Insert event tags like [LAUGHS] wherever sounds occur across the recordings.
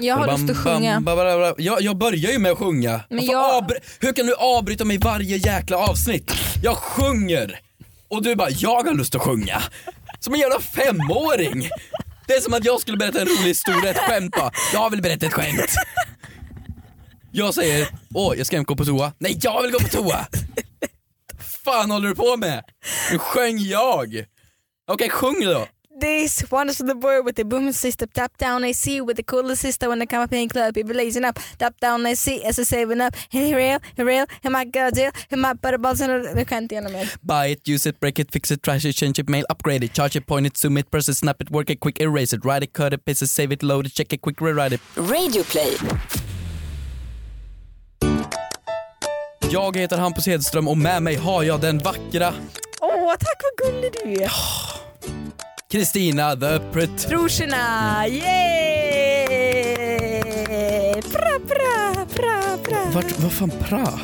Jag har lust att sjunga. Jag, jag börjar ju med att sjunga. Men jag- Hur kan du avbryta mig varje jäkla avsnitt? Jag sjunger och du bara, jag har lust att sjunga. Som en jävla femåring. Det är som att jag skulle berätta en rolig historia, ett skämt bara. Jag vill berätta ett skämt. Jag säger, åh jag ska gå på toa. Nej jag vill gå på toa. fan håller du på med? Nu sjöng jag. Okej sjung då. This one is the boy with the booming system, top down AC with the coolest sister when they come up in club, people blazing up, top down AC as a saving up, hey real, hey real, hey my god deal, hey my butterballs and nu kan inte igenom mer. Buy it, use it, break it, fix it, trash it, change it, mail, upgrade it, charge it, point it, zoom it, press it, snap it, work it, quick erase it, write it, cut it, paste it, save it, load it, check it, quick rewrite it. Radioplay. Jag heter Hampus Hedström och med mig har jag den vackra Åh tack vad gullig du är. Kristina the Pret... Brorsorna, yay! Pra, pra, pra, pra. Vart, vad fan pra?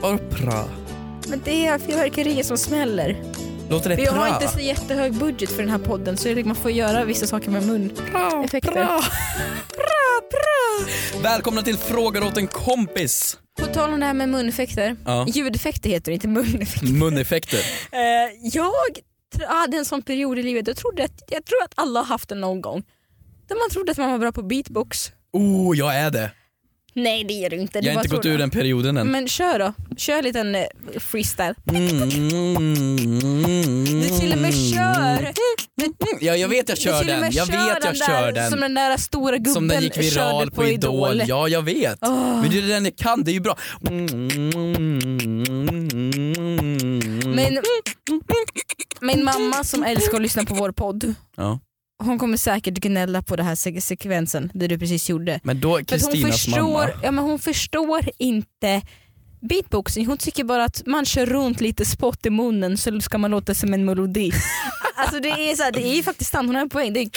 Vadå pra? Men det är fyrverkerier som smäller. Låter det Vi pra? har inte så jättehög budget för den här podden så man får göra vissa saker med mun. pra, effekter. pra. Pra, pra. Välkomna till Frågar åt en kompis. På tal om det här med muneffekter. Ja. Ljudeffekter heter det, inte muneffekter. Muneffekter. [LAUGHS] Eh, jag hade en sån period i livet, jag, trodde att, jag tror att alla har haft den någon gång. Där man trodde att man var bra på beatbox. Oh, jag är det. Nej det är du inte. Jag har inte gått ur det. den perioden än. Men kör då, kör en liten eh, freestyle. Mm. Du till och med kör. Ja, jag vet jag kör den. Jag vet jag kör den. Som den där stora gubben Som den gick viral på, Idol. Ja, jag vet. Men det är den jag kan, det är ju bra. Men min mamma som älskar att lyssna på vår podd, Ja. hon kommer säkert gnälla på den här se- sekvensen, det du precis gjorde. Men då För att hon Kristinas förstår, mamma. ja, men hon förstår inte beatboxing, hon tycker bara att man kör runt lite spott i munnen så ska man låta som en melodi. [LAUGHS] alltså det är, så här, det är ju faktiskt sant, hon har en poäng. Det är,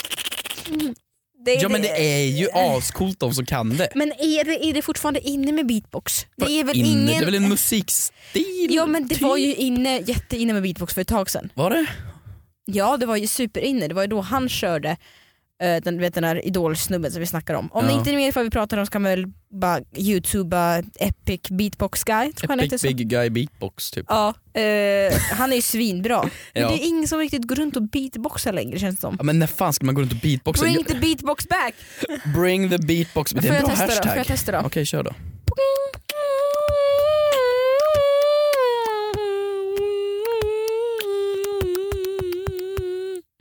det Ja men det är ju [LAUGHS] ascoolt de som kan det. Men är det, är det fortfarande inne med beatbox? Det är väl Inne, ingen... Det är väl en musikstil? Ja men det var typ? ju inne, jätteinne med beatbox för ett tag sedan. Var det? Ja det var ju superinne, det var ju då han körde den, vet, den här idolsnubben som vi snackar om. Om Ja. ni inte är med vad vi pratar om så kan man väl bara youtuba Epic Beatbox Guy, tror Epic. Big Guy Beatbox typ. Ja, eh, han är ju svinbra. [LAUGHS] Men Ja. det är ingen som riktigt går runt och beatboxar längre känns det som. Ja, men när fan ska man gå runt och beatboxa? Bring the beatbox back! Bring the beatbox. Det Får är en bra testa då? hashtag. Får jag testa då? Okej kör då.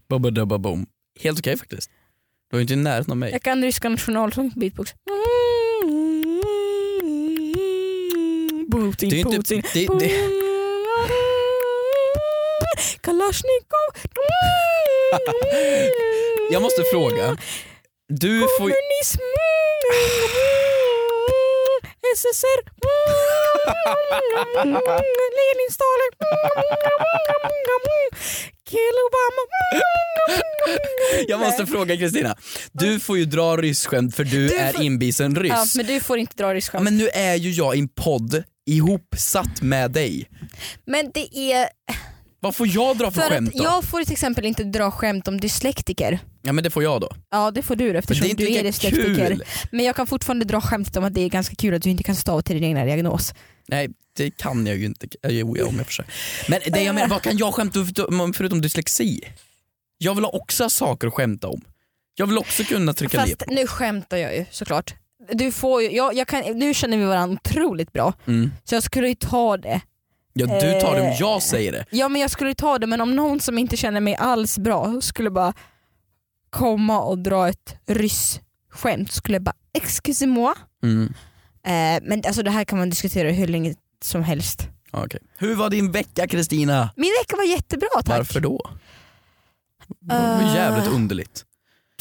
Bubba-dubba-boom. Helt okej faktiskt. Du är inte i närheten av mig. Jag kan ryska nationalsång på beatbox. Putin, Det är inte- Putin, det- det-. Kalashnikov. [LAUGHS] Jag måste fråga. Du får. Kommunism. SSR. Lenin, Stalin. Kill Obama. Jag måste fråga Kristina. Du får ju dra ryssskämt för du, Du är får- inbisen ryss. Ja, men du får inte dra Ja, ryskskämt. men nu är ju jag i en podd ihopsatt med dig. Men det är Vad får jag dra för, för skämt då? jag får till exempel inte dra skämt om dyslektiker. Ja men det får jag då. Ja det får du eftersom Men det är du är dyslektiker. kul. Men jag kan fortfarande dra skämtet om att det är ganska kul att du inte kan stava till din egna diagnos. Nej det kan jag ju inte. Eh, Jo, ja, om jag försöker. Men det jag menar, vad kan jag skämta om förutom dyslexi? Jag vill också ha saker att skämta om. Jag vill också kunna trycka ner Fast på. nu skämtar jag ju såklart. Du får ju, jag, jag kan, nu känner vi varandra otroligt bra Mm. så jag skulle ju ta det. Ja, du tar det om Eh. jag säger det. Ja men jag skulle ta det men om någon som inte känner mig alls bra skulle bara komma och dra ett ryss-skämt skulle jag bara excuse moi. Mm. Eh, men alltså det här kan man diskutera hur länge som helst. Ja, okej. Hur var din vecka Kristina? Min vecka var jättebra tack. Varför då? Det var Eh. jävligt underligt.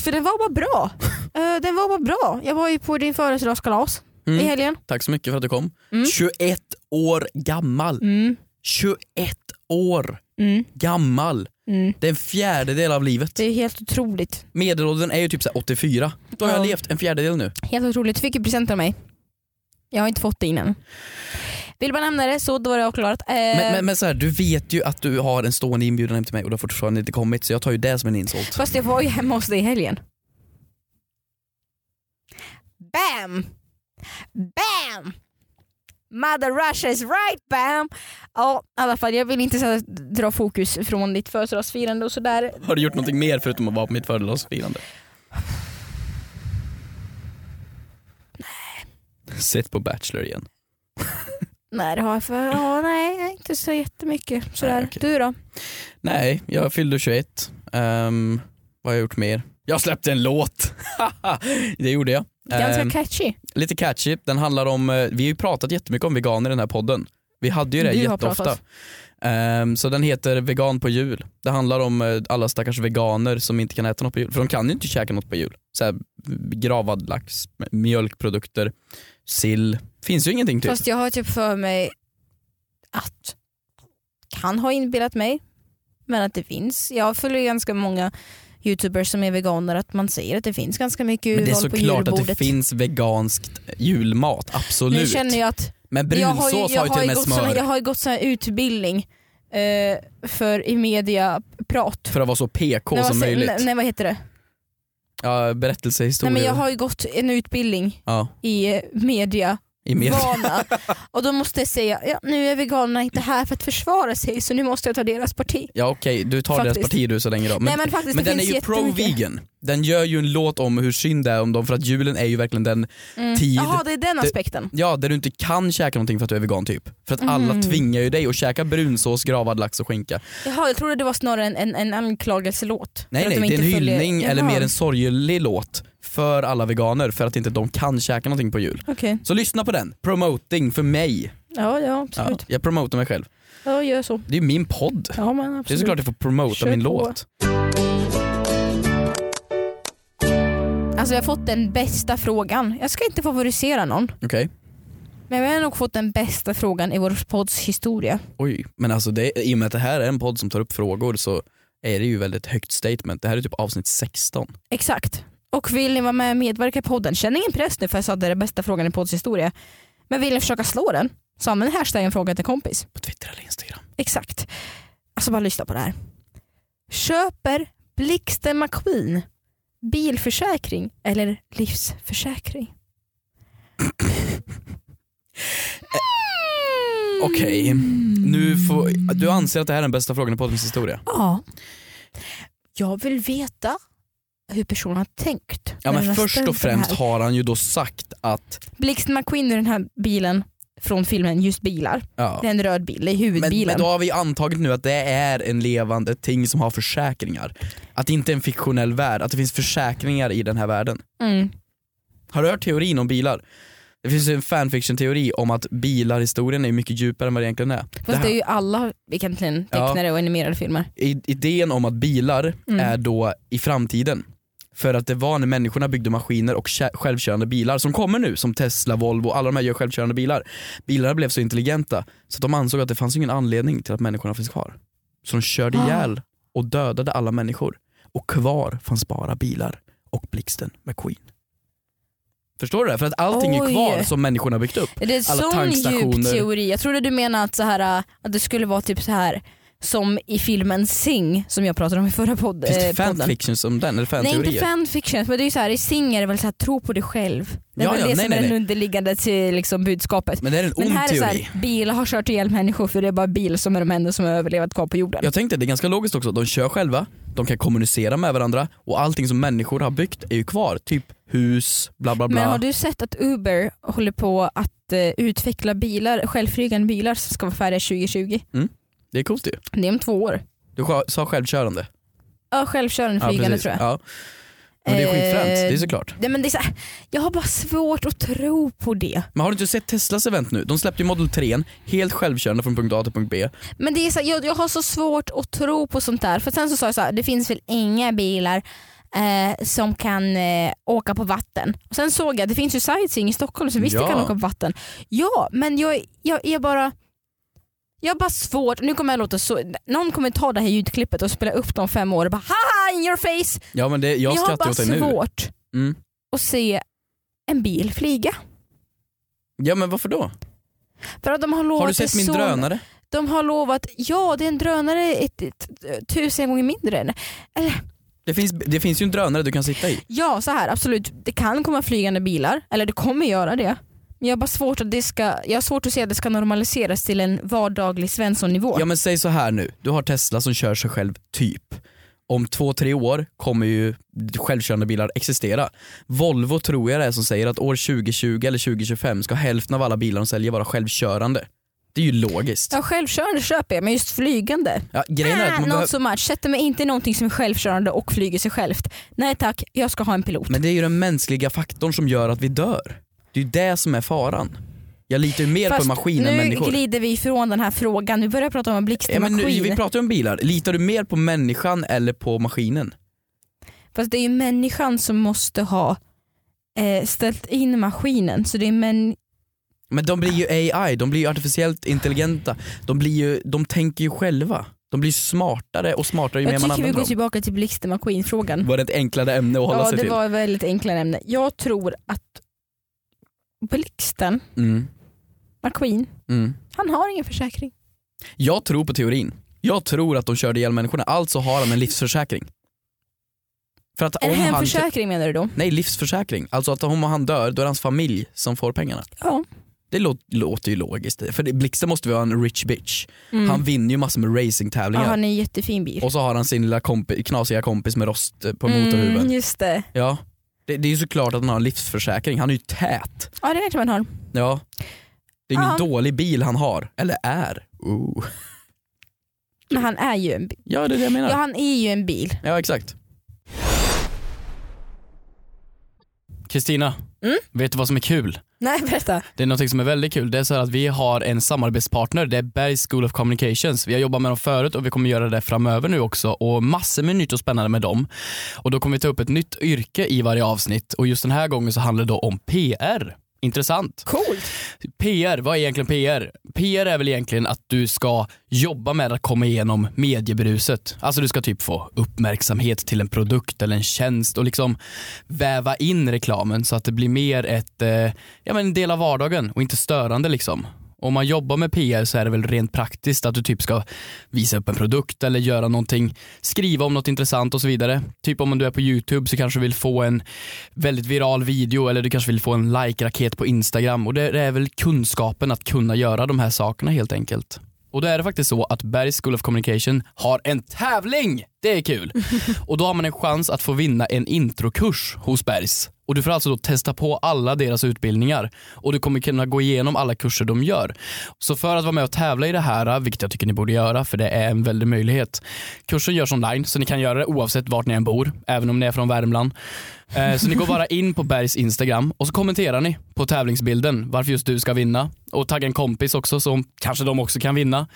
För den var bara bra. [LAUGHS] Eh, den var bara bra. Jag var ju på din födelsedagskalas i Mm. helgen. Tack så mycket för att du kom. Mm. 21 år gammal. Mm, 21 år mm, gammal. mm. Det är en fjärdedel av livet. Det är helt otroligt. Medelåldern är ju typ så här 84. Då har jag Ja. levt en fjärdedel nu. Helt otroligt. Du fick ju present av mig. Jag har inte fått det innan. Vill man nämna det så då är det avklarat. Eh, Men, men, men så här, du vet ju att du har en stående inbjudan hem till mig och du har fortfarande inte kommit så jag tar ju det som en insult. Fast jag var ju hemma hos dig i helgen. Bam! Bam! Mother Russia is right bam! Ja i alla fall jag vill inte så här, dra fokus från ditt födelsedagsfirande och sådär. Har du gjort någonting mer förutom att vara på mitt födelsedagsfirande? Sitt på Bachelor igen. [LAUGHS] Nej det har jag för, ja, nej inte så jättemycket sådär. Nej, okej. Du då? Nej, jag fyllde 21. Ehm, vad har jag gjort mer? Jag släppte en låt. [LAUGHS] det gjorde jag. Ganska Ehm, catchy. lite catchy. Den handlar om, eh, vi har ju pratat jättemycket om veganer i den här podden. Vi hade ju det Du jätteofta. Ehm, så den heter Vegan på jul. Det handlar om eh, alla stackars veganer som inte kan äta något på jul. För de kan ju inte käka något på jul. Så här, gravad lax, mjölkprodukter, sill. Finns ju ingenting typ. Fast jag har typ för mig att, kan ha inbillat mig, men att det finns. Jag följer ganska många youtubers som är veganer att man säger att det finns ganska mycket Men det är urval på såklart att det julbordet. finns veganskt julmat, absolut. Nu känner jag att Men jag har, brunsås ju, har jag ju till och med smör. sån, jag har ju gått sån här utbildning eh, för i media prat. För att vara så PK nej, som möjligt. Nej vad heter det? Ja, berättelsehistoria. Nej, men jag har ju gått en utbildning ja, i media i vana och då måste jag säga ja, nu är veganerna inte här för att försvara sig så nu måste jag ta deras parti. Ja okej, du tar deras Faktiskt. parti du så länge då. Men, Nej men faktiskt men den är ju pro-vegan. Den gör ju en låt om hur synd det är om dem för att julen är ju verkligen den Mm. tid Jaha det är den aspekten. Ja, där du inte kan käka någonting för att du är vegan typ. För att alla Mm. tvingar ju dig att käka brunsås, gravad lax och skinka. Jaha jag trodde det var snarare en, en, en anklagelselåt. Nej nej, de det är en inte följer- hyllning eller mer en sorglig låt för alla veganer för att inte de kan käka någonting på jul. Okej, Så lyssna på den, promoting för mig. ja ja Ja, absolut. jag promotar mig själv. Ja gör så. Det är min podd. Ja men absolut. Det är såklart jag får promota Kör min på. låt. Alltså jag har fått den bästa frågan. Jag ska inte favorisera någon. Okej. Men vi har nog fått den bästa frågan i vår podds historia. Oj, men alltså det, i och med att det här är en podd som tar upp frågor så är det ju väldigt högt statement. Det här är typ avsnitt 16. Exakt. Och vill ni vara med och medverka i podden, känn ingen press nu för jag sa att det är den bästa frågan i podds historia. Men vill ni försöka slå den, så använd hashtaggen fråga till kompis. På Twitter eller Instagram. Exakt. Alltså bara lyssna på det här. Köper Blixten McQueen bilförsäkring eller livsförsäkring? [LAUGHS] Okej, nu får, du anser att det här är den bästa frågan i poddens historia? Ja. Jag vill veta hur personen har tänkt. Ja men först och det främst har han ju då sagt att, Blixten McQueen är den här bilen från filmen Just bilar. ja. Det är en röd bil, det är Men, huvudbilen. men då har vi antagit nu att det är en levande ting som har försäkringar. Att det inte är en fiktionell värld, att det finns försäkringar i den här världen. mm. Har du hört teorin om bilar? Det finns en fanfiction-teori om att bilarhistorien är mycket djupare än vad det egentligen är. Det Fast här- det är ju alla egentligen Ja. tecknare och animerade filmer. I- idén om att bilar Mm. är då i framtiden. För att det var när människorna byggde maskiner och självkörande bilar som kommer nu, som Tesla, Volvo, alla de här gör självkörande bilar. Bilarna blev så intelligenta så de ansåg att det fanns ingen anledning till att människorna finns kvar. Så de körde Ah. ihjäl och dödade alla människor. Och kvar fanns bara bilar och Blixten McQueen. Förstår du det? För att allting är Oj. kvar som människorna byggt upp. Är det en Alla sån djup teori? Jag trodde du menade att, så här, att det skulle vara typ så här som i filmen Sing som jag pratade om i förra podd, Finns eh, det podden. fanfictions om den? Eller Nej inte fanteorier? fanfiction, men det är ju så här, i Sing är det väl så här, tro på dig själv. Det är Ja, väl ja, det nej, som nej, är den nej. underliggande till, liksom, budskapet. Men det är en Men ond här är så teori. här, bilar har kört ihjäl människor för det är bara bil som är de enda som har överlevat kvar på jorden. Jag tänkte det är ganska logiskt också, de kör själva, de kan kommunicera med varandra och allting som människor har byggt är ju kvar. Typ hus, bla bla bla. Men har du sett att Uber håller på att eh, utveckla bilar, självflygande bilar som ska vara färdiga 2020? Det är coolt ju. Det är om två år. Du sa självkörande. Ja, självkörande flygande precis. tror jag. Ja. Men det är skitfränt, Eh, det är såklart. Nej, men det är så här, jag har bara svårt att tro på det. Men har du inte sett Teslas event nu? De släppte ju Model 3, helt självkörande från punkt A till punkt B. Men det är så här, jag, jag har så svårt att tro på sånt där. För sen så sa jag så här, det finns väl inga bilar eh, som kan eh, åka på vatten. Och sen såg jag, det finns ju sightseeing i Stockholm så visst Ja. det kan åka på vatten. Ja, men jag, jag är bara jag har bara svårt, nu kommer jag låta så, någon kommer ta det här ljudklippet och spela upp det om fem år och bara haha in your face. Ja men det, jag har skrattar bara svårt Mm. att se en bil flyga. Ja men varför då? För att de har lovat Har du sett min så- drönare? De har lovat, ja det är en drönare ett, ett, ett, tusen gånger mindre. än- Eller Det finns, det finns ju en drönare du kan sitta i. ja så här absolut, det kan komma flygande bilar, eller det kommer göra det. Jag har bara svårt att det ska, jag har svårt att se att det ska normaliseras till en vardaglig Svensson-nivå. Ja men säg så här nu, du har Tesla som kör sig själv typ. Om två, tre år kommer ju självkörande bilar existera. Volvo tror jag det är som säger att år 2020 eller 2025 ska hälften av alla bilar de säljer vara självkörande. Det är ju logiskt. Ja, självkörande köper jag, men just flygande. Ja, grejen är att Ah, man not behöver, so much. Sätter mig inte i någonting som är självkörande och flyger sig självt. Nej tack, jag ska ha en pilot. men det är ju den mänskliga faktorn som gör att vi dör. Det är ju det som är faran. Jag litar ju mer på Fast maskin än nu människor. glider vi ifrån den här frågan, nu börjar jag prata om en Ja, blixtmaskin. nu, vi pratar ju om bilar, litar du mer på människan eller på maskinen? Fast det är ju människan som måste ha eh, ställt in maskinen. Så det är män... Men de blir ju AI, de blir ju artificiellt intelligenta. De, blir ju, de tänker ju själva. De blir smartare och smartare ju mer Jag man tycker vi använder går dem. tillbaka till blixtmaskin-frågan. Var det ett enklare ämne att hålla Ja sig det till? var ett väldigt enklare ämne. Jag tror att blixten, Mm, McQueen, mm. han har ingen försäkring. Jag tror på teorin. Jag tror att de körde ihjäl människorna, alltså har han en livsförsäkring. För att En om han... hemförsäkring menar du då? Nej, livsförsäkring. Alltså att om han dör, då är det hans familj som får pengarna. Ja. Det lå- låter ju logiskt. För Blixten måste vara en rich bitch. Mm. Han vinner ju massor med ja, racingtävlingar. han är en jättefin bil. Och så har han sin lilla kompi, knasiga kompis med rost på motorhuven. Mm, just det. Ja. Det, det är ju såklart att han har en livsförsäkring, han är ju tät. Ja det vet jag man har. Ja. Det är ingen Ja. dålig bil han har, eller är. Oh. Men han är ju en bil. Ja det är det jag menar. Ja Ja, han är ju en bil. exakt. Kristina, Mm? vet du vad som är kul? Nej berätta. Det är något som är väldigt kul. Det är så här att vi har en samarbetspartner, det är Bergs School of Communications. Vi har jobbat med dem förut och vi kommer göra det framöver nu också och massor med nytt och spännande med dem. Och då kommer vi ta upp ett nytt yrke i varje avsnitt och just den här gången så handlar det då om PR. Intressant. Coolt. PR, vad är egentligen PR? PR är väl egentligen att du ska jobba med att komma igenom mediebruset. Alltså du ska typ få uppmärksamhet till en produkt eller en tjänst och liksom väva in reklamen så att det blir mer ett, eh, ja, men en del av vardagen och inte störande liksom. Om man jobbar med PR så är det väl rent praktiskt att du typ ska visa upp en produkt eller göra någonting, skriva om något intressant och så vidare. Typ om du är på YouTube så kanske du vill få en väldigt viral video eller du kanske vill få en like-raket på Instagram och det är väl kunskapen att kunna göra de här sakerna helt enkelt. Och då är det faktiskt så att Bergs School of Communication har en tävling! Det är kul! [LAUGHS] Och då har man en chans att få vinna en introkurs hos Bergs. Och du får alltså då testa på alla deras utbildningar och du kommer kunna gå igenom alla kurser de gör. Så för att vara med och tävla i det här, vilket jag tycker ni borde göra för det är en väldig möjlighet. Kursen görs online så ni kan göra det oavsett vart ni än bor, även om ni är från Värmland. Eh, Så ni går bara in på Bergs Instagram och så kommenterar ni på tävlingsbilden varför just du ska vinna och tagga en kompis också så kanske de också kan vinna.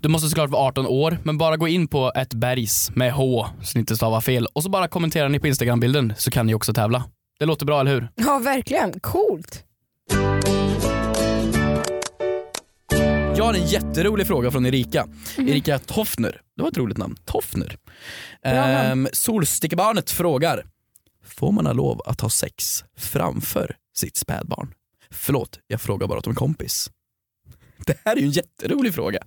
Du måste såklart vara 18 år men bara gå in på ett bergs med H så ni inte stavar fel och så bara kommenterar ni på Instagram-bilden så kan ni också tävla. Det låter bra, eller hur? Ja verkligen, coolt. Jag har en jätterolig fråga från Erika. Mhm. Erika Toffner. Det var ett roligt namn. Toffner. Ehm, Solstickebarnet frågar. Får man ha lov att ha sex framför sitt spädbarn? Förlåt, jag frågar bara åt en kompis. Det här är ju en jätterolig fråga.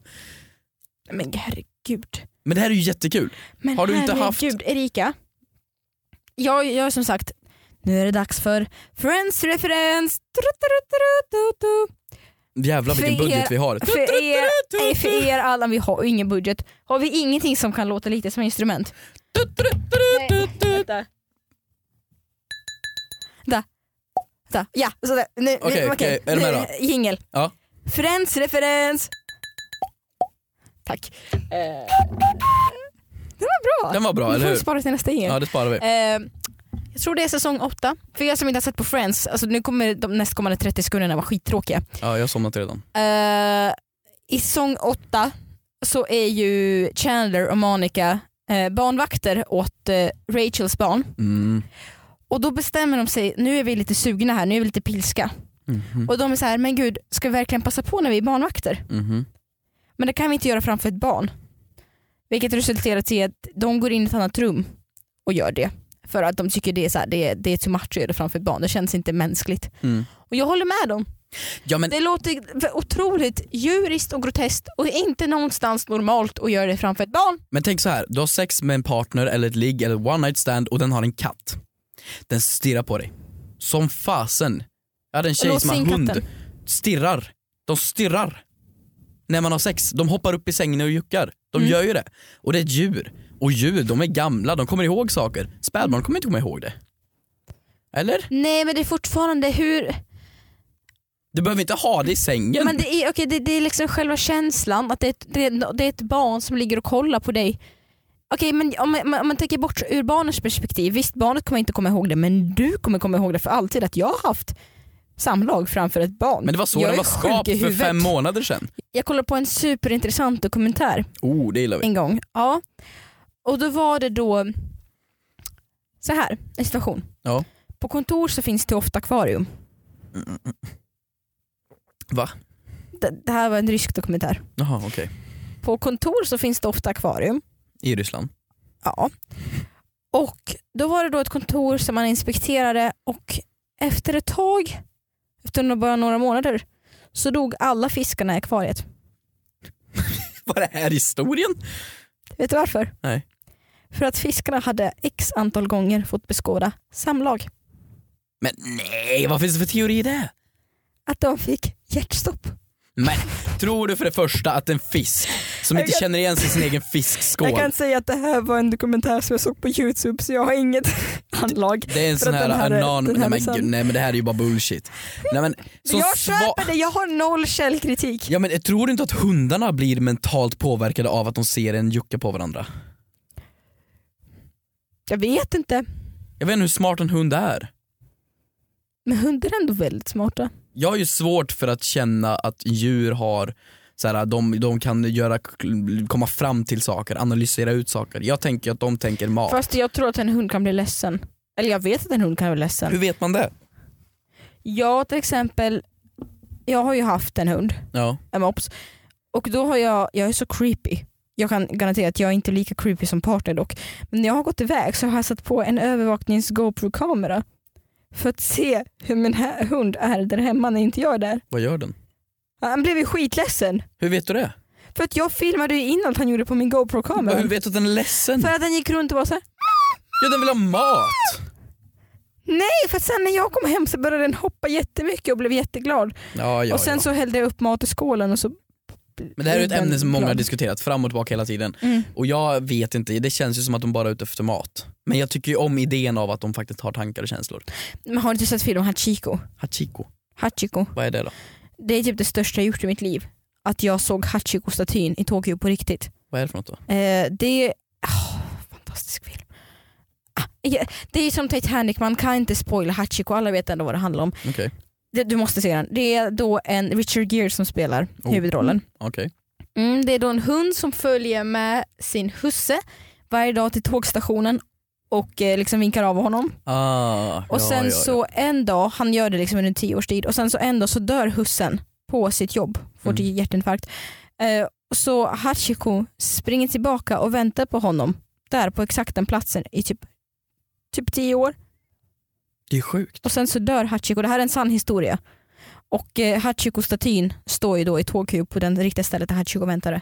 Men herregud. Men det här är ju jättekul. Men Har du inte haft- herregud, Erika. Jag, jag som sagt, nu är det dags för Friends referens. Jävlar vilken För er- budget vi har. För er, nej, för er alla, vi har ingen budget. Har vi ingenting som kan låta lite som instrument? Nej, vänta. Da. Da. Ja, sådär. Okej, nu, okej, är du med då? Jingel. Ja. Friends referens. Tack. Eh, det var bra. Den var bra, Vi eller får hur? spara till nästa jingel. Ja det sparar vi. Eh, jag tror det är säsong åtta. För er som inte har sett på Friends, alltså nu kommer de nästkommande 30 sekunderna vara skittråkiga. Ja jag har somnat redan. Eh, I säsong åtta så är ju Chandler och Monica eh, barnvakter åt eh, Rachels barn. Mm. Och då bestämmer de sig, nu är vi lite sugna här, nu är vi lite pilska. Mhm. Och de är så här, men gud, ska vi verkligen passa på när vi är barnvakter? Mhm. Men det kan vi inte göra framför ett barn. Vilket resulterar i att de går in i ett annat rum och gör det. För att de tycker det är, så här, det är, det är too much att göra det framför ett barn, det känns inte mänskligt. Mm. Och jag håller med dem. Ja men Det låter otroligt djuriskt och groteskt och inte någonstans normalt att göra det framför ett barn. Men tänk så här, du har sex med en partner eller ett ligg eller one night stand och den har en katt. Den stirrar på dig. Som fasen. Jag hade en tjej som har hund. katten. Stirrar. De stirrar. När man har sex. De hoppar upp i sängen och juckar. De Mm. gör ju det. Och det är ett djur. Och djur, de är gamla, de kommer ihåg saker. Spädbarn kommer inte komma ihåg det. Eller? Nej men det är fortfarande hur... Du behöver inte ha det i sängen. Men det är, okay, det, det är liksom själva känslan att det är, ett, det, det är ett barn som ligger och kollar på dig. Okej men om man, om man tänker bort ur barnets perspektiv, visst barnet kommer inte komma ihåg det men du kommer komma ihåg det för alltid att jag har haft samlag framför ett barn. Men det var så jag är var skapt för fem månader sedan. Jag kollade på en superintressant dokumentär Oh, det gillar vi. en gång. Ja. Och då var det då så här, en situation. Ja. På kontor så finns det ofta akvarium. Va? Det, det här var en rysk dokumentär. Jaha, okej. På kontor så finns det ofta akvarium. I Ryssland. Ja. Och då var det då ett kontor som man inspekterade och efter ett tag, efter bara några månader, så dog alla fiskarna i akvariet. [LAUGHS] Var det här historien? Vet du varför? Nej. För att fiskarna hade x antal gånger fått beskåda samlag. Men nej, vad finns det för teori i det? Att de fick hjärtstopp. Men tror du för det första att en fisk som inte kan- känner igen sig i sin egen fiskskål, Jag kan säga att det här var en dokumentär som jag såg på youtube så jag har inget [LAUGHS] anlag. det är en sån här, här är- anon, nej, men, gud, nej men det här är ju bara bullshit. Nej, men, jag köper det, jag har noll källkritik. Ja men tror du inte att hundarna blir mentalt påverkade av att de ser en jucka på varandra? Jag vet inte, Jag vet inte hur smart en hund är. men hundar är ändå väldigt smarta. Jag har ju svårt för att känna att djur har så här, de, de kan göra, komma fram till saker, analysera ut saker. Jag tänker att de tänker mat. Fast jag tror att en hund kan bli ledsen. Eller jag vet att en hund kan bli ledsen. Hur vet man det? Jag till exempel, jag har ju haft en hund, Ja. en mops, och då har jag, jag är så creepy. Jag kan garantera att jag är inte lika creepy som partner dock. Men när jag har gått iväg så har jag satt på en övervaknings GoPro-kamera för att se hur min hund är där hemma när inte jag är där. Vad gör den? Han blev ju skitledsen. Hur vet du det? För att jag filmade ju in allt han gjorde på min GoPro-kamera. Hur vet du att den är ledsen? För att han gick runt och var så här. Ja den vill ha mat! nej för sen när jag kom hem så började den hoppa jättemycket och blev jätteglad. Ja, ja, och sen ja. så hällde jag upp mat i skålen och så Men det här är ett ämne som många har diskuterat fram och tillbaka hela tiden. Mm. Och jag vet inte, det känns ju som att de bara är ute efter mat. Men jag tycker ju om idén av att de faktiskt har tankar och känslor. Men har du inte sett filmen Hachiko? Hachiko, Hachiko. vad är det då? Det är typ det största jag gjort i mitt liv. Att jag såg Hachiko-statyn i Tokyo på riktigt. Vad är det för något då? Eh, det är... åh, fantastisk film. Ah, det är som Titanic, man kan inte spoila Hachiko, alla vet ändå vad det handlar om. Det, du måste se den. Det är då en Richard Gere som spelar Oh. huvudrollen. okej. Mm, det är då en hund som följer med sin husse varje dag till tågstationen och eh, liksom vinkar av honom. Ah, Och ja, sen ja, så en dag, han gör det liksom under tio års tid och sen så en dag så dör hussen på sitt jobb, får Mm. till hjärtinfarkt. Eh, så Hachiko springer tillbaka och väntar på honom där på exakt den platsen i typ, typ tio år. Det är sjukt. Och sen så dör Hachiko, det här är en sann historia. Och eh, Hachiko-statyn står ju då i Tokyo på den riktiga stället där Hachiko väntade.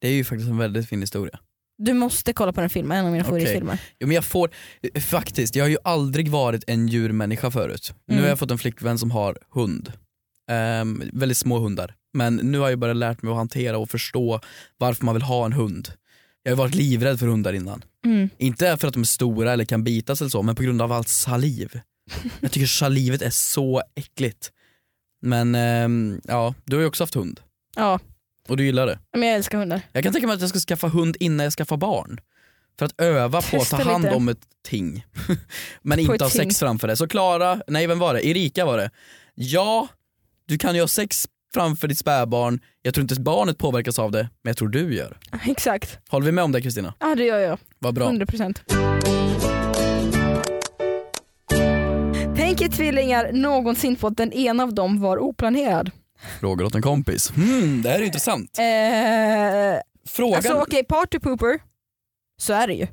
Det är ju faktiskt en väldigt fin historia. Du måste kolla på den filmen, en av mina favoritfilmer. Ja, men jag får, faktiskt, jag har ju aldrig varit en djurmänniska förut. Nu Mm. har jag fått en flickvän som har hund. Ehm, väldigt små hundar. Men nu har jag bara lärt mig att hantera och förstå varför man vill ha en hund. Jag har varit livrädd för hundar innan. Mm. Inte för att de är stora eller kan bitas eller så, men på grund av allt saliv. Jag tycker salivet är så äckligt. Men ehm, ja, du har ju också haft hund. Ja, Och du gillar det. men jag älskar hundar. Jag kan tänka mig att jag ska skaffa hund innan jag skaffar barn. För att öva på att ta Testa hand lite. om ett ting. [LAUGHS] Men På inte ha ting. sex framför det. Så Klara, nej vem var det? Erika var det. Ja, du kan ju ha sex framför ditt spädbarn. Jag tror inte barnet påverkas av det, men jag tror du gör. [LAUGHS] Exakt. Håller vi med om det Kristina? Ja det gör jag. Vad bra. 100%. Tänk er tvillingar någonsin på att den ena av dem var oplanerad. Frågar åt en kompis. Hmm, det här är intressant. Eh, Frågan, alltså okej, party pooper, så är det ju.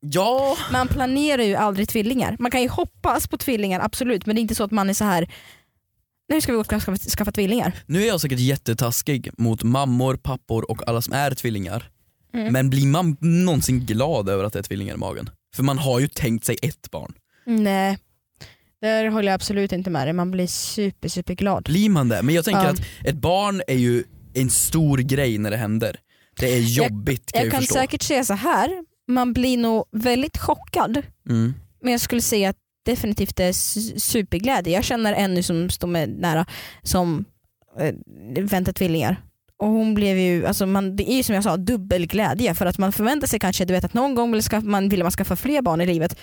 ja, Man planerar ju aldrig tvillingar. Man kan ju hoppas på tvillingar, absolut, men det är inte så att man är så här Nu ska vi åka och skaffa, skaffa tvillingar. Nu är jag säkert jättetaskig mot mammor, pappor och alla som är tvillingar. Mm. Men blir man någonsin glad över att det är tvillingar i magen? För man har ju tänkt sig ett barn. Nej, där håller jag absolut inte med dig. Man blir super, super glad. Blir man det? Men jag tänker Ja. att ett barn är ju en stor grej när det händer. Det är jobbigt kan jag, Jag kan förstå. säkert säga så här. man blir nog väldigt chockad. Mm. Men jag skulle säga att definitivt är su- superglädje. Jag känner en nu som står mig nära som eh, väntar tvillingar. Och hon blev ju, alltså man, det är ju som jag sa dubbel glädje för att man förväntar sig kanske du vet, att någon gång vill, skaffa, man, vill man skaffa fler barn i livet.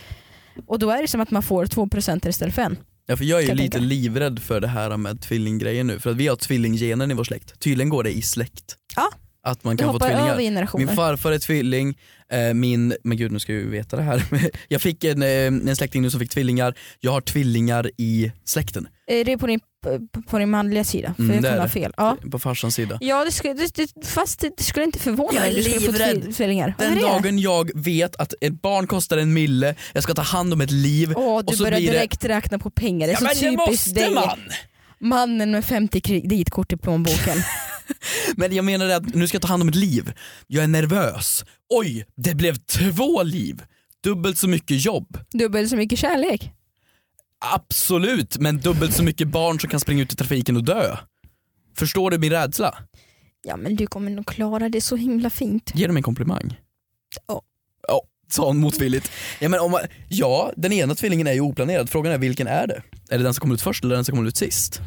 Och då är det som att man får två procent istället för en. Ja för jag är jag lite tänka. livrädd för det här med tvillinggrejen nu för att vi har tvillinggenen i vår släkt. Tydligen går det i släkt. Ja. Att man Det kan få tvillingar. Min farfar är tvilling, eh, min, men gud nu ska jag ju veta det här. [LAUGHS] jag fick en, eh, en släkting nu som fick tvillingar, jag har tvillingar i släkten. Är det på din, på- din manliga sida? För Mm, jag det kan är ha det. fel. Ja, På farsans sida. ja det skulle, det, det, fast det, det skulle inte förvåna Jag är mig om du skulle få livrädd. tvi- tvillingar. Den är det? dagen jag vet att ett barn kostar en mille, jag ska ta hand om ett liv. Åh, du och så börjar blir det- direkt räkna på pengar. Det är Ja så men det typiskt dig. man! Mannen med 50 kreditkort i plånboken. [LAUGHS] [LAUGHS] Men jag menar att nu ska jag ta hand om ett liv. Jag är nervös. Oj, det blev två liv. Dubbelt så mycket jobb. Dubbelt så mycket kärlek. Absolut, men dubbelt så mycket barn som kan springa ut i trafiken och dö. Förstår du min rädsla? Ja men du kommer nog klara det så himla fint. Ge dem en komplimang. Ja. Ja, sa hon motvilligt. Ja, men om man, ja, den ena tvillingen är ju oplanerad. Frågan är vilken är det? Är det den som kommer ut först eller den som kommer ut sist?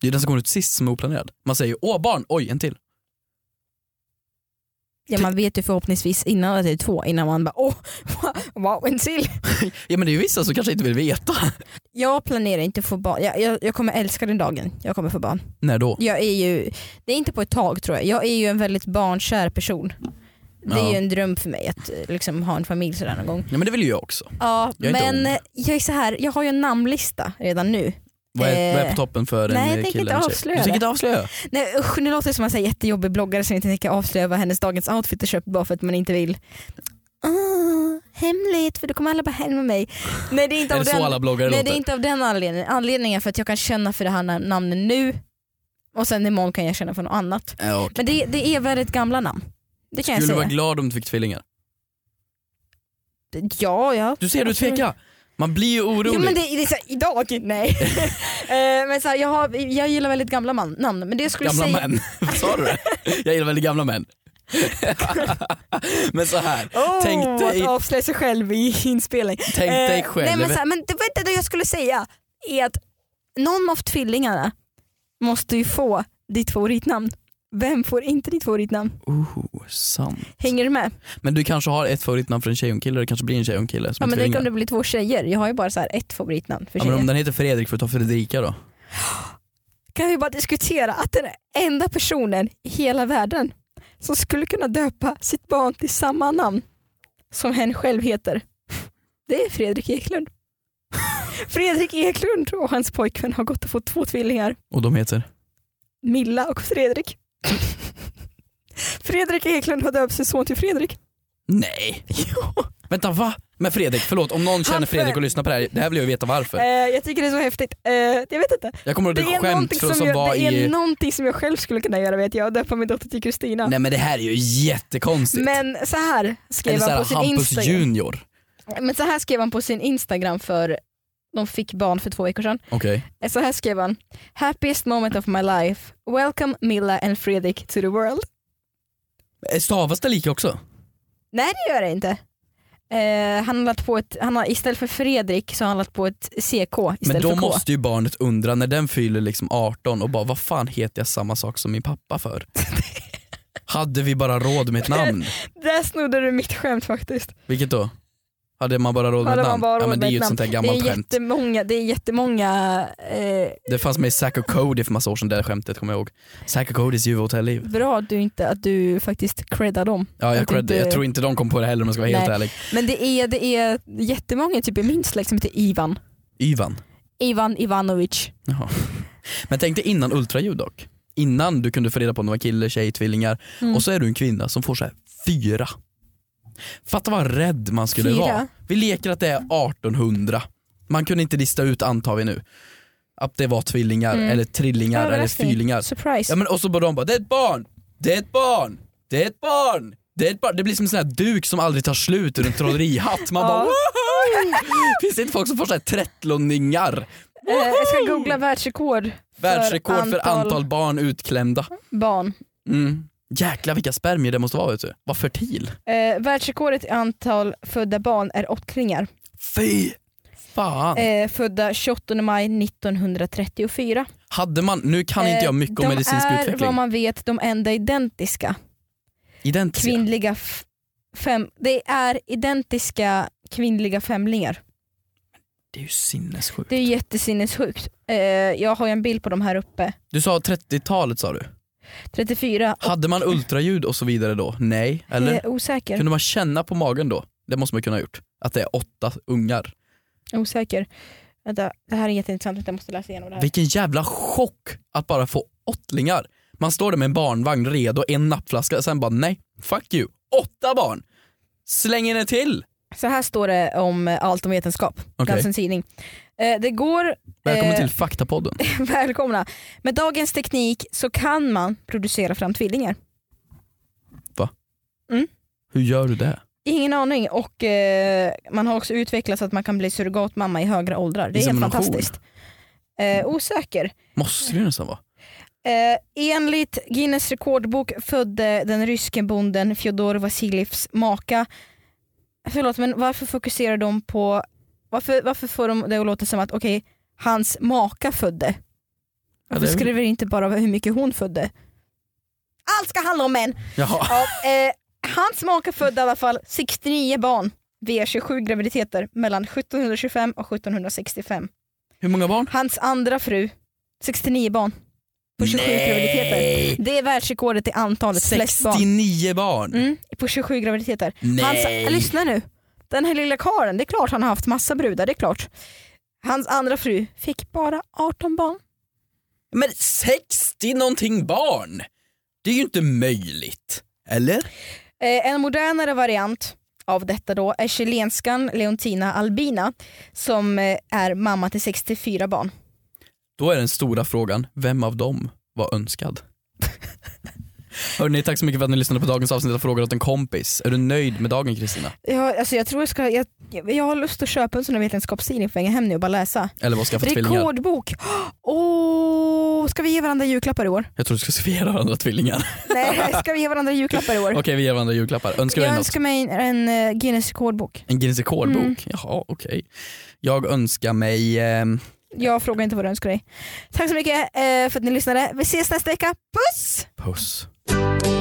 Det är den som kommer ut sist som är oplanerad. Man säger åh barn, oj en till. Ja man vet ju förhoppningsvis innan att det är två innan man bara åh, [LAUGHS] wow en till. [LAUGHS] Ja men det är ju vissa som kanske inte vill veta. Jag planerar inte få barn. Jag, jag, jag kommer älska den dagen jag kommer få barn. När då? Jag är ju, det är inte på ett tag tror jag. Jag är ju en väldigt barnkär person. Det är Ja. ju en dröm för mig att eh, liksom, ha en familj sådär någon gång. Ja men det vill ju jag också. Ja, Jag men eh, jag är så här, jag har ju en namnlista redan nu. Vad är, vad är Eh, på toppen för en nej, jag eh, tänker inte avslöja Du tänker inte avslöja? Nej usch, nu låter det som en jättejobbig bloggare som inte tänker avslöja vad hennes dagens outfit är köpt bara för att man inte vill. Ah, hemligt för då kommer alla bara hem med mig. Nej det är inte Är av det den, nej, låter? det är inte av den anledningen. Anledningen för att jag kan känna för det här nam- namnet nu och sen imorgon kan jag känna för något annat. Ja, okej. Men det, det är väldigt gamla namn. Det kan Skulle du jag vara säga. glad om du fick tvillingar? Ja, ja. Du ser du Absolut. Man blir ju orolig. Jo men det, det är så här, idag, nej. [LAUGHS] Eh, men så här, jag, har, jag gillar väldigt gamla man, namn. Men det skulle Gamla säga... män, sa du det? Jag gillar väldigt gamla män. [LAUGHS] men så här. Oh, tänk dig, att avslöja sig själv i inspelning. tänk dig Eh, själv. Nej, men så här, men det, var inte det jag skulle säga är att någon av tvillingarna måste ju få ditt favoritnamn. Vem får inte ditt favoritnamn? oh, sant. Hänger du med? Men du kanske har ett favoritnamn för en tjej och en kille, det kanske blir en tjej och en kille som Ja, men det tvillingar. kan det bli två tjejer. Jag har ju bara så här ett favoritnamn för Ja, tjejer. men om den heter Fredrik får du ta Fredrika då? Kan vi bara diskutera att den enda personen i hela världen som skulle kunna döpa sitt barn till samma namn som hen själv heter, det är Fredrik Eklund. [LAUGHS] Fredrik Eklund och hans pojkvän har gått och fått två tvillingar, Och de heter? Milla och Fredrik. [LAUGHS] Fredrik Eklund har döpt sin son till Fredrik. Nej! [LAUGHS] Jo. Vänta va? Men Fredrik, förlåt om någon känner Fredrik och lyssnar på det här, det här vill jag veta varför. Eh, jag tycker det är så häftigt. Eh, jag vet inte. Jag kommer ihåg Det är, skämt från som, som jag, var det är i... någonting som jag själv skulle kunna göra vet jag, och döpa min dotter till Kristina. Nej men det här är ju jättekonstigt. Men så här skrev Eller han på sin Hampus Instagram. junior. Men så här skrev han på sin Instagram för de fick barn för två veckor sedan. Okej. Eh, Så här skrev han. Happiest moment of my life. Welcome Milla and Fredrik to the world. Eh, Stavas det lika också? Nej det gör det inte. Eh, han har lagt på ett, han har, istället för Fredrik så har han lagt på ett CK Men istället då för K. måste ju barnet undra när den fyller liksom 18 och bara vad fan heter jag samma sak som min pappa för? [LAUGHS] Hade vi bara råd med ett namn? Där snodde du mitt skämt faktiskt. Vilket då? Hade man bara råd med ett namn? ja men det är ju ett sånt där Det är gammalt skämt. jättemånga, det är jättemånga eh, Det fanns med i Zack och Cody för massa år sedan, det där skämtet kommer jag ihåg. Zack och Codys ljuva hotellliv. bra att du inte att du faktiskt creddar dem. Ja jag, cred, inte- jag tror inte de kom på det heller om jag ska vara helt Nej. ärlig. Men det är, det är jättemånga typ i min släkt som heter Ivan. Ivan. Ivan Ivanovic. Jaha. Men tänk dig innan ultraljud dock. Innan du kunde få reda på om det var kille, tjej, tvillingar Mm. och så är du en kvinna som får så här fyra. Fatta vad rädd man skulle Fyra? vara. Vi leker att det är 1800. Man kunde inte lista ut antar vi nu. att det var tvillingar Mm. eller trillingar eller. Surprise. Ja men och så bara de bara, det är ett barn, det är ett barn, det är ett barn, det är ett barn. Det blir som en sån här duk som aldrig tar slut ur en trollerihatt. Man Ja. bara Woho! Finns det inte folk som får såhär trettlonningar? Eh, jag ska googla världsrekord Världsrekord för antal barn utklämda. barn. Mm. Jäklar vilka spermier det måste vara vet du. Vad fertil. Eh, världsrekordet i antal födda barn är åttlingar. Fy fan. Eh, födda 28 maj 1934. Hade man, nu kan inte jag mycket om Eh, de medicinsk är utveckling. vad man vet de enda identiska Identiska. kvinnliga fem, det är identiska kvinnliga femlingar. Det är ju sinnessjukt. Det är jättesinnessjukt. Eh, jag har ju en bild på de här uppe. Du sa 30-talet sa du. 34. och Hade man ultraljud och så vidare då? Nej, jag eller? är osäker. Kunde man känna på magen då? Det måste man kunna ha gjort. Att det är åtta ungar. osäker. Vänta, det här är jätteintressant, jag måste läsa igenom det här. Vilken jävla chock att bara få åttlingar. Man står där med en barnvagn redo, en nappflaska, sen bara nej, fuck you. Åtta barn! Släng in en till! Så här står det om allt om vetenskap, okay. tidning. Eh, det går, Välkommen Eh. till Faktapodden. [LAUGHS] välkomna, med dagens teknik så kan man producera fram tvillingar. Hur gör du det? Ingen aning och eh, man har också utvecklat så att man kan bli surrogatmamma i högre åldrar. Det är helt fantastiskt. Eh, osäker. Måste det nästan vara. Eh, enligt Guinness rekordbok födde den ryske bonden Fjodor Vasiljevs maka, förlåt men varför fokuserar de på, varför, varför får de det att låta som att okej, hans maka födde? Varför det är skriver inte bara hur mycket hon födde? Allt ska handla om män! Jaha. Ja, eh, hans maka födde i alla fall 69 barn via 27 graviditeter mellan 1725 och 1765. Hur många barn? Hans andra fru, 69 barn på 27 graviditeter. Det är världsrekordet i antalet flest barn. 69 barn? Mm, på 27 graviditeter. Nej. Hans, lyssna nu. Den här lilla karlen, det är klart han har haft massa brudar, det är klart. Hans andra fru fick bara 18 barn. Men 60 någonting barn? Det är ju inte möjligt. Eller? Eh, en modernare variant av detta då är chilenskan Leontina Albina som eh, är mamma till 64 barn. Då är den stora frågan, vem av dem var önskad? [LAUGHS] Hörrni, tack så mycket för att ni lyssnade på dagens avsnitt av Frågor åt en kompis. Är du nöjd med dagen Kristina? Jag, alltså jag tror jag ska, jag, jag har lust att köpa en sån här vetenskapstidning för att hänga hem nu och bara läsa. Eller vad ska jag få tvillingar? Rekordbok! Åh, ska vi ge varandra julklappar i år? Jag tror du ska skriva varandra tvillingar. [LAUGHS] Nej, ska vi ge varandra julklappar i år? Okej, vi ger varandra julklappar. Önskar jag önskar mig en, en eh, Guinness rekordbok. En Guinness rekordbok? Mm. Jaha, okej. Jag önskar mig... ehm, Jag frågar inte vad du önskar dig. Tack så mycket eh, för att ni lyssnade. Vi ses nästa vecka. Puss! puss. Thank you.